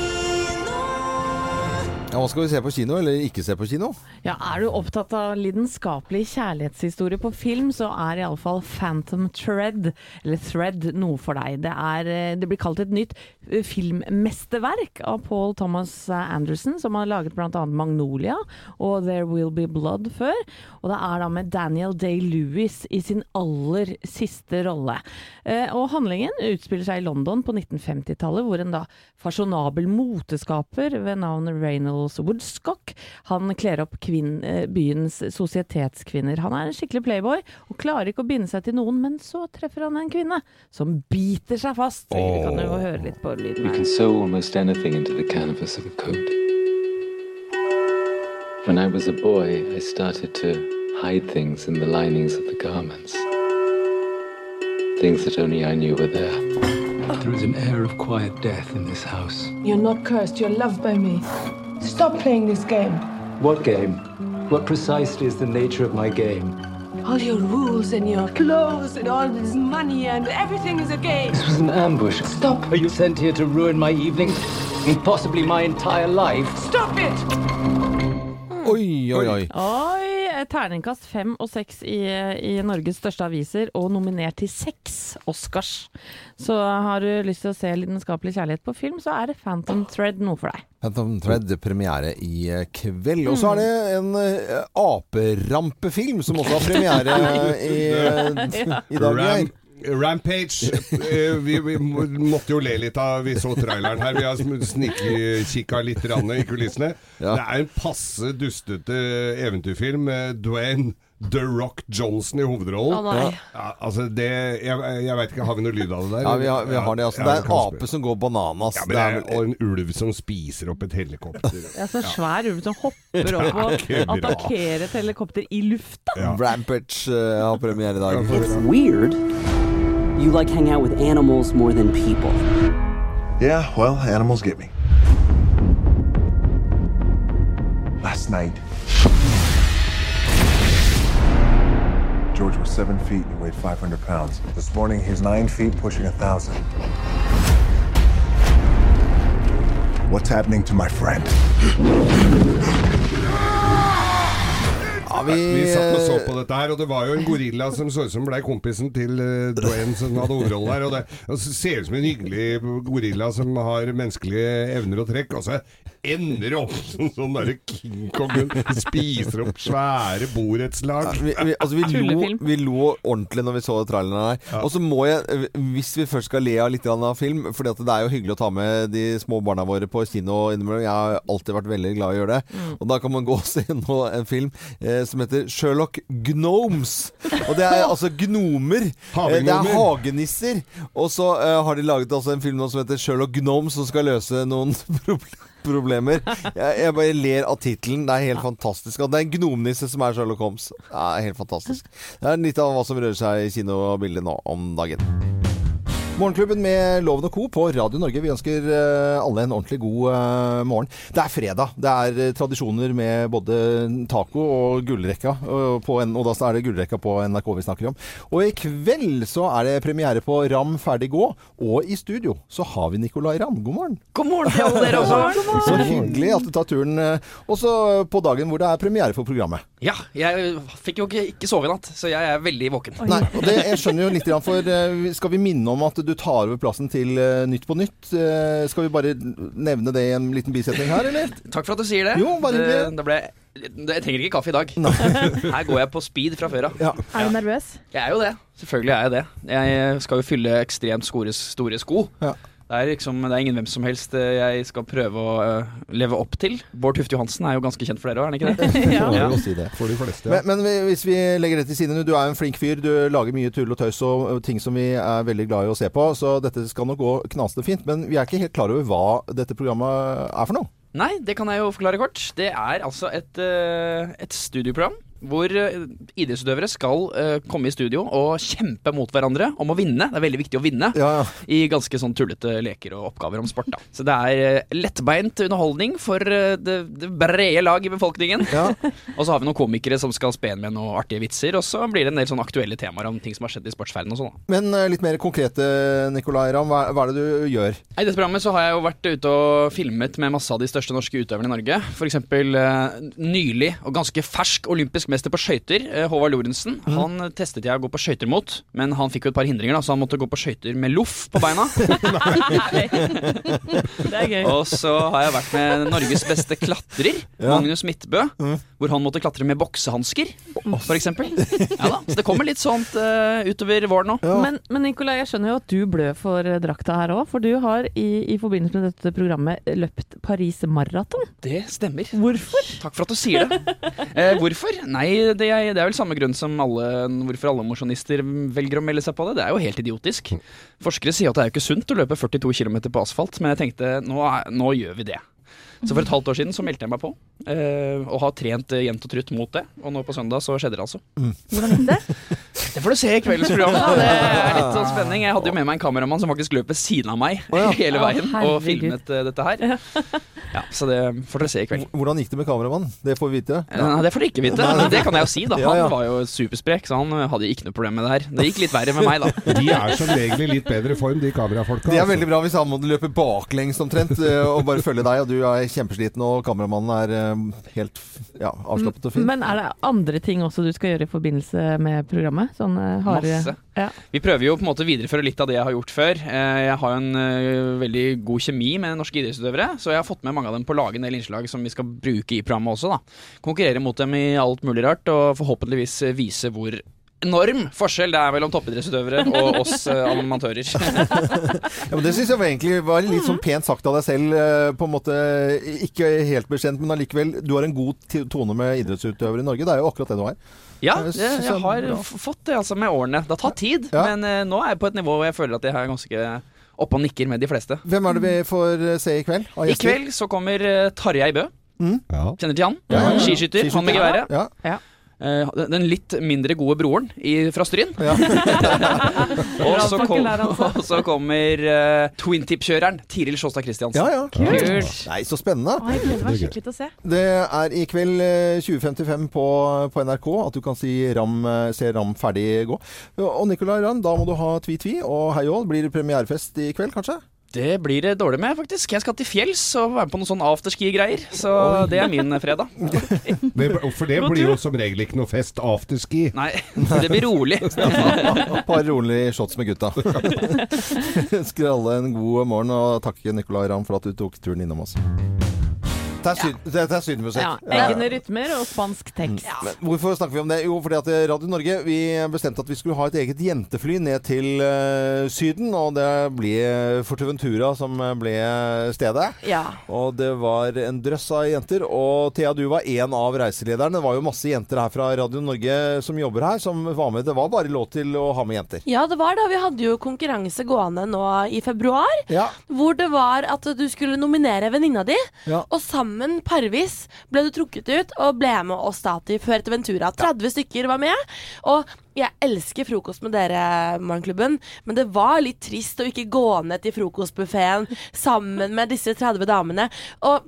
Ja, hva skal vi se på kino, eller ikke se på kino? Ja, Er du opptatt av lidenskapelig kjærlighetshistorie på film, så er iallfall Phantom Thread, eller Thread, noe for deg. Det, er, eh, det blir kalt et nytt eh, filmmesterverk av Paul Thomas Anderson, som har laget bl.a. Magnolia og There Will Be Blood før. Og det er da med Daniel Day-Lewis i sin aller siste rolle. Eh, Og handlingen utspiller seg i London på 1950-tallet, hvor en da fasjonabel moteskaper ved navn Reynolds Woodstock, han kler opp kvinn, eh, byens sosietetskvinner. Han er en skikkelig playboy og klarer ikke å binde seg til noen, men så treffer han en kvinne som biter seg fast. Vi kan jo høre litt på lyden her. can sew almost anything into the canvas of a. When I was a boy, I started to hide things in the linings of the garments. Things that only I knew were there. There is an air of quiet death in this house. You're not cursed, you're loved by me. Stop playing this game. What game? What precisely is the nature of my game? All your rules and your clothes and all this money and everything is a game. This was an ambush. Stop. Are you sent here to ruin my evening? And possibly my entire life? Stop it! Oi, oi, oi. Oi, terningkast fem og seks i, i Norges største aviser, og nominert til seks Oscars. Så har du lyst til å se lidenskapelig kjærlighet på film, så er det Phantom Thread noe for deg. Phantom Thread, premiere i eh, kveld. Og så er det en eh, aperampefilm som også har premiere i, eh, i dag. Rampage. Eh, vi, vi måtte jo le litt av Vi så traileren her. Vi har snikkikka litt i kulissene. Ja. Det er en passe dustete eventyrfilm med Dwayne The Rock Johnson i hovedrollen. Oh. Ja, altså det Jeg, jeg vet ikke, har vi noe lyd av det der? Ja, vi har, vi har det. Altså. Ja, det er en ape som går bananas. Ja, men det det er og en ulv som spiser opp et helikopter. Det er så svær ulv som hopper opp og attackerer attakkerer et helikopter i lufta. Ja. Rampage eh, har premiere i dag. It's weird. You like hang out with animals more than people. Yeah, well, animals get me. Last night, George was seven feet and he weighed 500 pounds. This morning, he's nine feet, pushing a thousand. What's happening to my friend? Vi, Vi satt og så på dette her, og det var jo en gorilla som så ut som ble kompisen til uh, Dwayne som hadde hovedrollen her. Og det og ser ut som en hyggelig gorilla som har menneskelige evner og trekk. Og så ender opp som sånn derre King Kong spiser opp svære borettslag. vi, vi, altså vi, lo, vi lo ordentlig når vi så traileren her. Og så må jeg, hvis vi først skal le av litt av film for det er jo hyggelig å ta med de små barna våre på kino innimellom. Jeg har alltid vært veldig glad i å gjøre det. Og da kan man gå og se nå en film eh, som heter Sherlock Gnomes. Og det er altså gnomer. Eh, Det er hagenisser. Og så eh, har de laget altså en film nå som heter Sherlock Gnomes, som skal løse noen problem- problemer. Jeg, jeg bare ler av tittelen. Det er helt fantastisk. Og det er en gnomnisse som er Sherlock Holmes. Det er helt fantastisk. Det er litt av hva som rører seg i kinobildet nå om dagen. Morgenklubben med Loven og Co. på Radio Norge. Vi ønsker eh, alle en ordentlig god eh, morgen. Det er fredag. Det er eh, tradisjoner med både taco og gullrekka. Og, på en, og da er det gullrekka på NRK vi snakker om. Og i kveld så er det premiere på Ram ferdig gå. Og i studio så har vi Nicolay Ramm. God morgen. God morgen til alle dere også. Så hyggelig at du tar turen. Også på dagen hvor det er premiere for programmet. Ja, jeg fikk jo ikke, ikke sove i natt, så jeg er veldig våken. Nei, og det, jeg skjønner jo litt, for skal vi minne om at du tar over plassen til eh, Nytt på Nytt? Eh, skal vi bare nevne det i en liten bisetning her, eller? Takk for at du sier det. Jo, bare det, det ble, jeg trenger ikke kaffe i dag. Her går jeg på speed fra før av. Ja. Er du nervøs? Jeg er jo det. Selvfølgelig er jeg det. Jeg skal jo fylle ekstremt store, store sko. Ja. Det er liksom, det er ingen hvem som helst eh, jeg skal prøve å eh, leve opp til. Bård Tufte Johansen er jo ganske kjent for dere òg, er han ikke det? Ja. Ja. Si det. For de fleste. Ja. Men, men hvis vi legger det til side nå, du er en flink fyr. Du lager mye tull og tøys og ting som vi er veldig glad i å se på. Så dette skal nok gå knasende fint. Men vi er ikke helt klar over hva dette programmet er for noe. Nei, det kan jeg jo forklare kort. Det er altså et, eh, et studioprogram hvor eh, idrettsutøvere skal uh, komme i studio og kjempe mot hverandre om å vinne. Det er veldig viktig å vinne i ganske sånn tullete leker og oppgaver om sport. da. Så det er uh, lettbeint underholdning for uh, det, det brede lag i befolkningen. og så har vi noen komikere som skal spe med noen artige vitser, og så blir det en del sånn aktuelle temaer om ting som har skjedd i sportsverdenen og sånn. Men litt mer konkrete, Nicolay Ramm. Hva, hva er det du gjør? I dette programmet så har jeg jo vært ute og filmet med masse av de største norske utøverne i Norge. F.eks. Uh, nylig og ganske fersk olympisk mester på skøyter, eh, Håvard Lorentzen. Han eh, testet jeg å gå på skøyter mot, men han fikk jo et par hindringer, da, så han måtte gå på skøyter med loff på beina. Det er gøy. og så har jeg vært med Norges beste klatrer, Ja. Magnus Midtbø, hvor han måtte klatre med boksehansker, f.eks. Ja da, så det kommer litt sånt uh, utover våren nå. Men, men Nikolai, jeg skjønner jo at du blør for eh, drakta her òg, for du har i, i forbindelse med dette programmet løpt Paris Maraton. Det stemmer. Hvorfor? Takk for at du sier det. Eh, hvorfor? Nei, det er, det er vel samme grunn som alle, hvorfor alle mosjonister velger å melde seg på det. Det er jo helt idiotisk. Forskere sier at det er jo ikke sunt å løpe 42 km på asfalt, men jeg tenkte nå, nå gjør vi det. Så for et halvt år siden så meldte jeg meg på, eh, og har trent eh, jevnt og trutt mot det. Og nå på søndag så skjedde det altså. Hvordan gikk det? Det får du se i kveldens program. da Det er litt sånn spenning. Jeg hadde jo med meg en kameramann som faktisk løp ved siden av meg hele veien oh, og filmet uh, dette her. Ja, Så det får dere se i kveld. Hvordan gikk det med kameramannen? Det får vi vite. Nei, det får dere ikke vite. Men det kan jeg jo si, da. Ja, ja. Han var jo supersprek, så han eh, hadde ikke noe problem med det her. Det gikk litt verre med meg, da. De er som regel i litt bedre form, de kamerafolka. Det er altså. veldig bra hvis han må løpe baklengs omtrent eh, og bare følge deg, og du er kjempesliten og kameramannen er eh, helt ja, avslappet og fin. Men er det andre ting også du skal gjøre i forbindelse med programmet? Sånn eh, harde Masse. Ja. Vi prøver jo på en måte å videreføre litt av det jeg har gjort før. Eh, Jeg har jo en eh, veldig god kjemi med norske idrettsutøvere, så jeg har fått med mange av dem på å lage en del innslag som vi skal bruke i programmet også. da. Konkurrere mot dem i alt mulig rart, og forhåpentligvis vise hvor enorm forskjell det er mellom toppidrettsutøvere og oss eh, amatører. Ja, men Det syns jeg var egentlig var litt sånn pent sagt av deg selv. eh, På en måte Ikke helt bekjent, men allikevel. Du har en god tone med idrettsutøvere i Norge. Det er jo akkurat det du har. Ja, Jeg synes jeg er har bra. f- fått det altså med årene. Det har tatt tid, men eh, nå er jeg på et nivå hvor jeg føler at jeg er ganske oppe og nikker med de fleste. Hvem er det vi får eh, se i kveld? av I gjester? kveld så kommer uh, Tarjei Bø. Kjenner til han? Ja, ja, ja. Skiskytter. Skiskytter. Han med geværet. Ja. Eh, den litt mindre gode broren i, fra Stryn. og, så kom, og så kommer uh, twintip-kjøreren Tiril Sjåstad Christiansen. Ja, ja. Kult. Nei, så spennende. Å, jeg gleder meg skikkelig til å se. Det er i kveld eh, 20.55 på, på NRK at du kan si Ram, eh, se Ram ferdig gå. Og Nicolay Ramm, da må du ha tvi-tvi og hei og. Blir det premierefest i kveld, kanskje? Det blir det dårlig med, faktisk. Jeg skal til fjells og være med på noen sånn afterski-greier. Så det er min fredag. Men for det blir jo som regel ikke noe fest afterski. Nei, det blir rolig. Et par rolige shots med gutta. Ønsker alle en god morgen, og takker Nicolay Ramm for at du tok turen innom oss. Det er, syd, dette er sydmusikk. Ja, egne rytmer og spansk tekst. Men hvorfor snakker vi om det? Jo, fordi at Radio Norge vi bestemte at vi skulle ha et eget jentefly ned til uh, Syden. Og det ble Forteventura som ble stedet. Ja. Og det var en drøss av jenter. Og Thea, du var en av reiselederne. Det var jo masse jenter her fra Radio Norge som jobber her, som var med. Det var bare lov til å ha med jenter. Ja, det var det. Vi hadde jo konkurranse gående nå i februar. Ja. Hvor det var at du skulle nominere venninna di. Ja. Og sammen, parvis, ble du trukket ut og ble med oss da til Fuerteventura. 30 stykker var med. Og jeg elsker frokost med dere, Morgenklubben, men det var litt trist å ikke gå ned til frokostbuffeen sammen med disse 30 damene. Og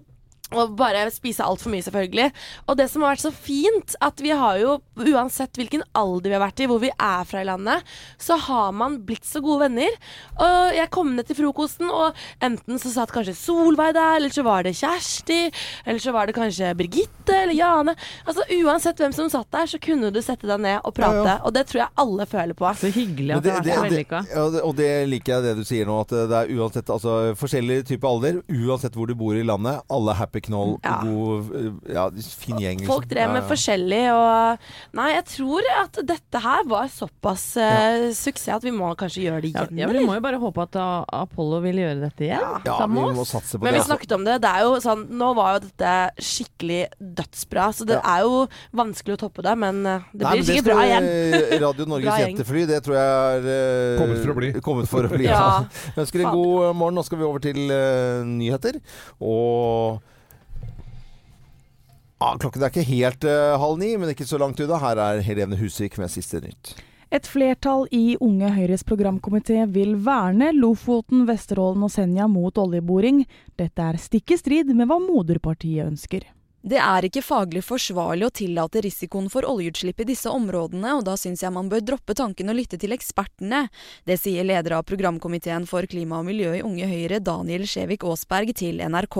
og bare spise altfor mye, selvfølgelig. Og det som har vært så fint, at vi har jo, uansett hvilken alder vi har vært i, hvor vi er fra i landet, så har man blitt så gode venner. Og jeg kom ned til frokosten, og enten så satt kanskje Solveig der, eller så var det Kjersti, eller så var det kanskje Birgitte eller Jane. Altså Uansett hvem som satt der, så kunne du sette deg ned og prate. Ja, ja. Og det tror jeg alle føler på. Så hyggelig at det- det- det- ja, Og det liker jeg det du sier nå, at det er uansett altså, forskjellig type alder, uansett hvor du bor i landet, alle er happy knoll, Ja. god, ja, fin gjeng. liksom. Folk drev med Ja, ja. forskjellig, og Nei, jeg tror at dette her var såpass eh, suksess at vi må kanskje gjøre det igjen. ja, Vi må jo bare håpe at uh, Apollo vil gjøre dette igjen. Ja, sammen med oss. Men det. vi snakket om det. Det er jo sånn Nå var jo dette skikkelig dødsbra, så det er jo vanskelig å toppe det, men eh, det Nei, blir men sikkert bra igjen. Radio Norges jentefly, det tror jeg er eh, Kommet for å bli. Kommet for å bli Ja. ja. Ønsker en god morgen. Nå skal vi over til uh, nyheter. Og Ja, klokken er ikke helt uh, halv ni, men ikke så langt unna. Her er Helene Husvik med siste nytt. Et flertall i Unge Høyres programkomité vil verne Lofoten, Vesterålen og Senja mot oljeboring. Dette er stikk i strid med hva moderpartiet ønsker. Det er ikke faglig forsvarlig å tillate risikoen for oljeutslipp i disse områdene, og da syns jeg man bør droppe tanken og lytte til ekspertene. Det sier leder av programkomiteen for klima og miljø i Unge Høyre, Daniel Skjevik Aasberg, til NRK.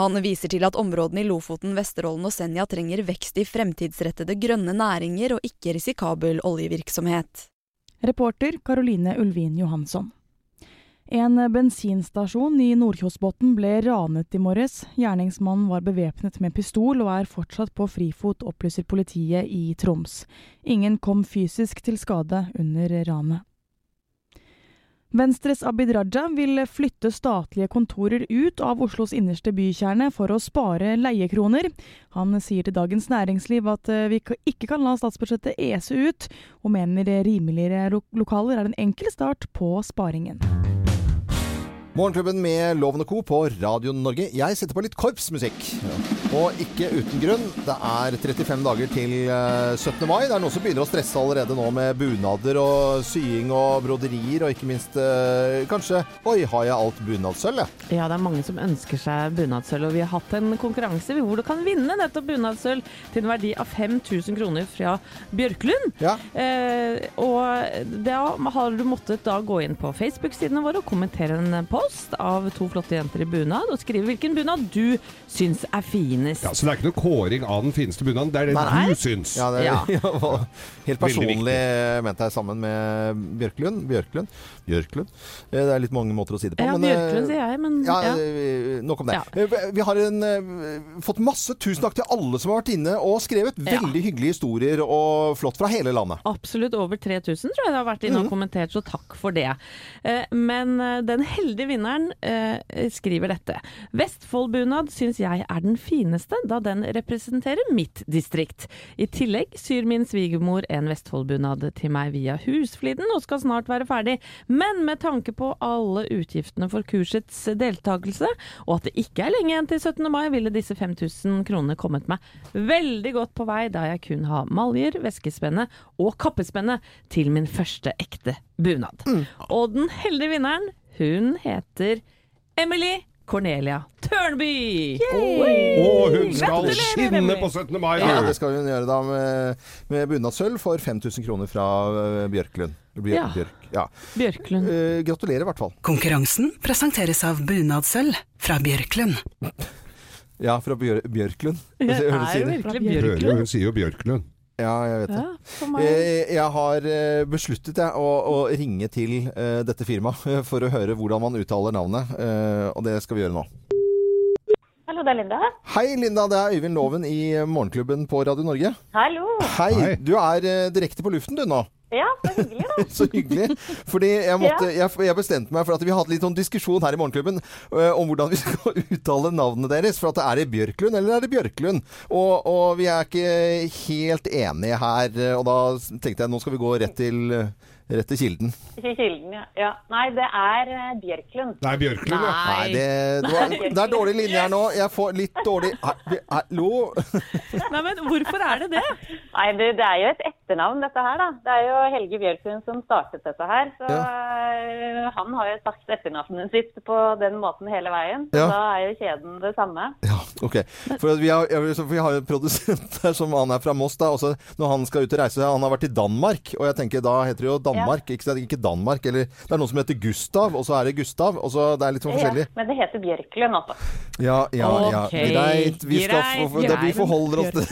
Han viser til at områdene i Lofoten, Vesterålen og Senja trenger vekst i fremtidsrettede grønne næringer og ikke risikabel oljevirksomhet. Reporter Caroline Ulvin Johansson. En bensinstasjon i Nordkjosbotn ble ranet i morges. Gjerningsmannen var bevæpnet med pistol og er fortsatt på frifot, opplyser politiet i Troms. Ingen kom fysisk til skade under ranet. Venstres Abid Raja vil flytte statlige kontorer ut av Oslos innerste bykjerne for å spare leiekroner. Han sier til Dagens Næringsliv at eh, vi ikke kan la statsbudsjettet ese ut, og mener rimeligere lokaler er en enkel start på sparingen. Morgenklubben med Loven og Co. på Radio Norge. Jeg setter på litt korpsmusikk. Og ikke uten grunn. Det er 35 dager til eh, 17. mai. Det er noen som begynner å stresse allerede nå med bunader og sying og broderier, og ikke minst eh, kanskje Oi, har jeg alt bunadsølv, jeg? Ja, det er mange som ønsker seg bunadsølv, og vi har hatt en konkurranse hvor du kan vinne nettopp bunadsølv til en verdi av 5000 kroner fra Bjørklund. Eh, og da har du måttet da gå inn på Facebook-sidene våre og kommentere en post av to flotte jenter i bunad, og skrive hvilken bunad du syns er finest. Ja, så det er ikke noe kåring av den fineste bunaden, det er det Nei. du syns. Ja, det, Ja. helt personlig mente jeg sammen med Bjørklund. Bjørklund. Bjørklund. Eh, Det er litt mange måter å si det på. Ja, men, eh, Bjørklund sier jeg, men Ja, ja. eh, Nok om det. Ja. Vi har en, fått masse tusen takk til alle som har vært inne og skrevet Ja. veldig hyggelige historier og flott fra hele landet. Absolutt over 3000 tror jeg det har vært inne og Mhm. kommentert, så takk for det. Eh, Men den heldige vinneren eh, skriver dette. Vestfoldbunad syns jeg er den fineste, da den representerer mitt distrikt. I tillegg syr min svigermor en Vestfoldbunad til meg via Husfliden og skal snart være ferdig. Men med tanke på alle utgiftene for kursets deltakelse, og at det ikke er lenge igjen til 17. mai, ville disse 5000 kronene kommet meg veldig godt på vei, da jeg kun har maljer, veskespenne og kappespenne til min første ekte bunad. Og den heldige vinneren, hun heter Emily Cornelia Tørnby! Og hun skal skinne på 17. mai! Ja, det skal hun gjøre da med, med bunadsølv for 5000 kroner fra eh, Bjørklund. Bjør, Ja. Bjørk, ja. Bjørklund. Eh, gratulerer i hvert fall. Konkurransen presenteres av Bunadsølv fra Bjørklund. Ja, fra Bjør, Bjørklund. Det er jo virkelig Bjørklund. hun sier jo Bjørklund. Ja, jeg vet det. Ja. Eh, Jeg har eh, besluttet jeg, å, å ringe til uh, dette firmaet eh, for å høre hvordan man uttaler navnet, uh, og det skal vi gjøre nå. Hallo, det er Linda. Hei Linda, det er Øyvind Loven i Morgenklubben på Radio Norge. Hallo. Hei, du er uh, direkte på luften du nå. Ja, så hyggelig da. Så hyggelig. Fordi jeg, måtte, jeg, jeg bestemte meg for at vi hadde litt sånn diskusjon her i Morgenklubben uh, om hvordan vi skal uttale navnet deres. For at er det Bjørklund eller er det Bjørklund? Og, og vi er ikke helt enige her. Og da tenkte jeg nå skal vi gå rett til, rett til kilden. Ikke Kilden, ja. ja. Nei, det er eh, Bjørklund. Det er Bjørklund, ja. Nei, det, det, var, det er dårlig linje her nå. Jeg får litt dårlig Hallo? Nei, men hvorfor er det det? Nei, det, det er jo et etternavn dette her, da. Det er jo Helge Bjørklund som startet dette her. Så ja. han har jo sagt etternavnet sitt på den måten hele veien. Så Ja. da er jo kjeden det samme. Ja, Ok, for vi har, vi har en produsent her som han er fra Moss da, også når han skal ut og reise, han har vært i Danmark, og jeg tenker da heter det jo Danmark, ikke, ikke Danmark, eller det er noen som heter Gustav, og så er det Gustav, og så det er litt sånn forskjellig. Ja, men det heter Bjørklund også. Ja, ja, ja, Okay. greit, vi, skal greit, få, det, vi greit. forholder oss til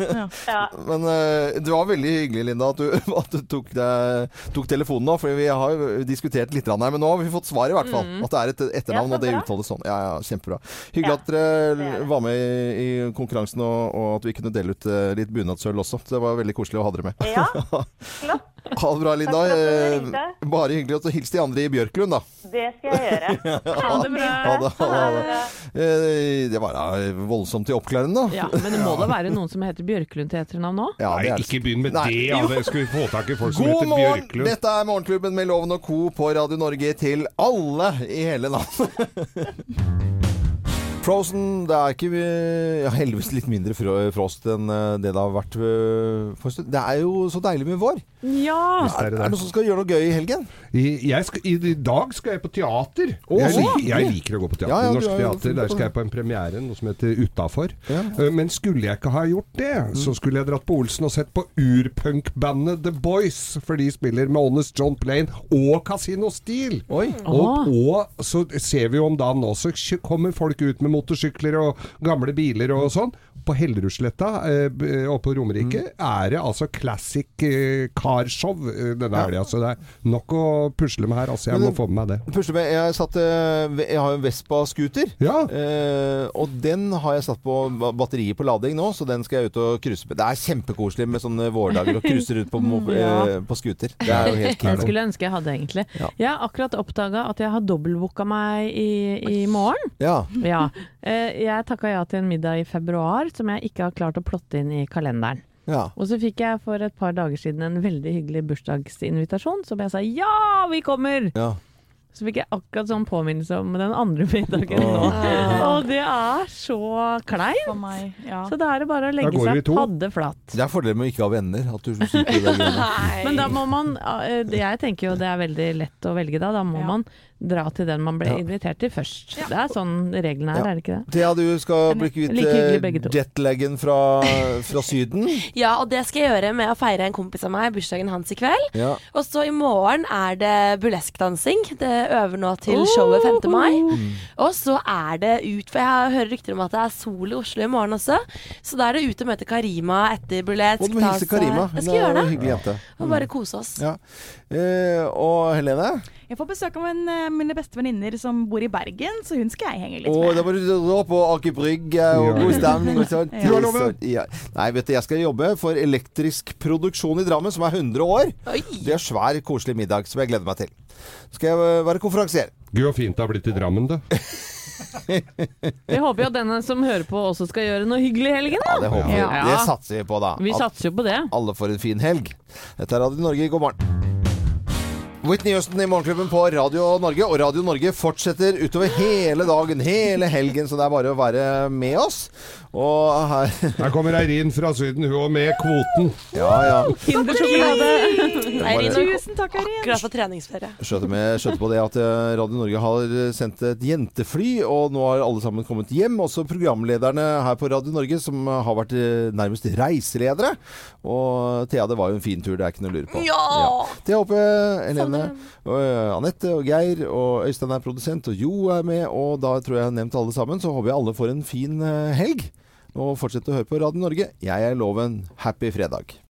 Ja. Men uh, det var veldig hyggelig, Linda, at du, at du tok, deg, tok telefonen nå, for vi har jo diskutert litt her, men nå har vi fått svar i hvert fall, Mm. at det er et etternavn, Ja, og det uttales sånn. Ja, ja, kjempebra. Hyggelig at dere var med i, i konkurransen, og, og at vi kunne dele ut eh, litt bunadsøl også. Det var veldig koselig å ha dere med. Ja, flott. Ha det bra, Linda. Eh. Bare hyggelig å hilse hilste de andre i Bjørklund, da. Det skal jeg gjøre. Ha det bra. Ha det, ha det. Eh, Det var da voldsomt i oppklarende, da. Ja, Men det må da være noen som heter Bjørklund til etternavn òg? Ja, det Nei, er ikke begynn med Nei. det. Ja. Det skulle vi få tak i folk som God heter morgen! Bjørklund. Dette er Morgenklubben med Loven og Co. på Radio Norge til alle i hele landet. Frozen, det er ikke ja, heldigvis litt mindre fro- frost enn eh, det det har vært eh, for en stund. Det er jo så deilig med vår. Ja! Er Er det noen som skal gjøre noe gøy i helgen? I, jeg skal, I i dag skal jeg på teater. Å, jeg, liker, jeg liker å gå på teater. Ja, ja, Norsk er teater. Der skal jeg på en premiere, noe som heter Utafor. Eh, Men skulle jeg ikke ha gjort det, så skulle jeg dratt på Olsen og sett på urpunkbandet The Boys. For de spiller med Honest John Plain og Casino Steel. Og, og så ser vi jo om dagen også kommer folk ut med motorsykler og gamle biler og sånn. På Hellerudsletta eh, og på Romerike er det altså classic eh, carshow eh, denne helga. Så det er nok å pusle med her. Altså, jeg Men må få med meg det. Pusle med, jeg, satt, eh, jeg har jo en Vespa-scooter, eh, og den har jeg satt på ba- batteriet på lading nå, så den skal jeg ut og cruise med. Det er kjempekoselig med sånne vårdager og cruise rundt på, Ja. eh, på scooter. Det er jo helt Jeg kult. skulle ønske jeg hadde, egentlig. Ja. Jeg har akkurat oppdaga at jeg har dobbeltbooka meg i, i morgen. Ja. Ja. Eh, Jeg takka ja til en middag i februar som jeg ikke har klart å plotte inn i kalenderen. Ja. Og så fikk jeg for et par dager siden en veldig hyggelig bursdagsinvitasjon, som jeg sa ja, vi kommer! Ja. Så fikk jeg akkurat sånn påminnelse om den andre middagen nå. Og det er så kleint! Så da er det bare å legge seg padde flat. Det er fordelen med å ikke ha venner. Men da må man eh, Jeg tenker jo det er veldig lett å velge da. Da må man dra til den man ble Ja. invitert til først. Det er sånn reglene er, Ja. er det ikke det? Thea, du skal bli kvitt Like eh, jetlaggen fra, fra Syden. Ja, og det skal jeg gjøre med å feire en kompis av meg, bursdagen hans i kveld. Ja. Og så i morgen er det burleskdansing. Det øver nå til showet 5. mai. Og så er det ut, for jeg hører rykter om at det er sol i Oslo i morgen også. Så da er det ut og møte Karima etter burlesk. Og du må hilse Karima. Jeg Hun skal er gjøre en det. hyggelig jente. Og bare kose oss. Ja. Eh, og Helene? Jeg får besøk av en, eh, mine beste venninner som bor i Bergen, så hun skal jeg henge litt med. med. da må du dra på Aker Brygge og god stemning og sånn. Du har lovet. Nei, vet du, jeg skal jobbe for Elektrisk Produksjon i Drammen, som er 100 år. Det er svær, koselig middag som jeg gleder meg til. Skal jeg eh, være konferansier. Gud, så fint det har blitt i Drammen, da. Vi håper jo at denne som hører på også skal gjøre noe hyggelig i helgen. Da. Ja, det håper vi. Ja. Det satser vi på, da. Vi satser jo på det. Alle får en fin helg. Dette er Radio Norge, god morgen. Whitney Houston i Morgenklubben på Radio Norge, og Radio Norge fortsetter utover hele dagen, hele helgen, så det er bare å være med oss. Og her Her kommer Eirin fra Syden, hun òg med kvoten. Ja, ja. Eirin, tusen takk, Eirin. Akkurat for treningsferie. Skjønte, med, skjønte på det at eh, Radio Norge har sendt et jentefly, og nå har alle sammen kommet hjem. Også programlederne her på Radio Norge, som har vært eh, nærmest reiseledere. Og Thea, det var jo en fin tur, det er ikke noe å lure på. Ja! Thea Hoppe, Helene, og, eh, Anette og Geir og Øystein er produsent, og Jo er med, og da tror jeg jeg har nevnt alle sammen. Så håper jeg alle får en fin eh, helg. Og fortsett å høre på Radio Norge. Jeg er Loven. Happy fredag.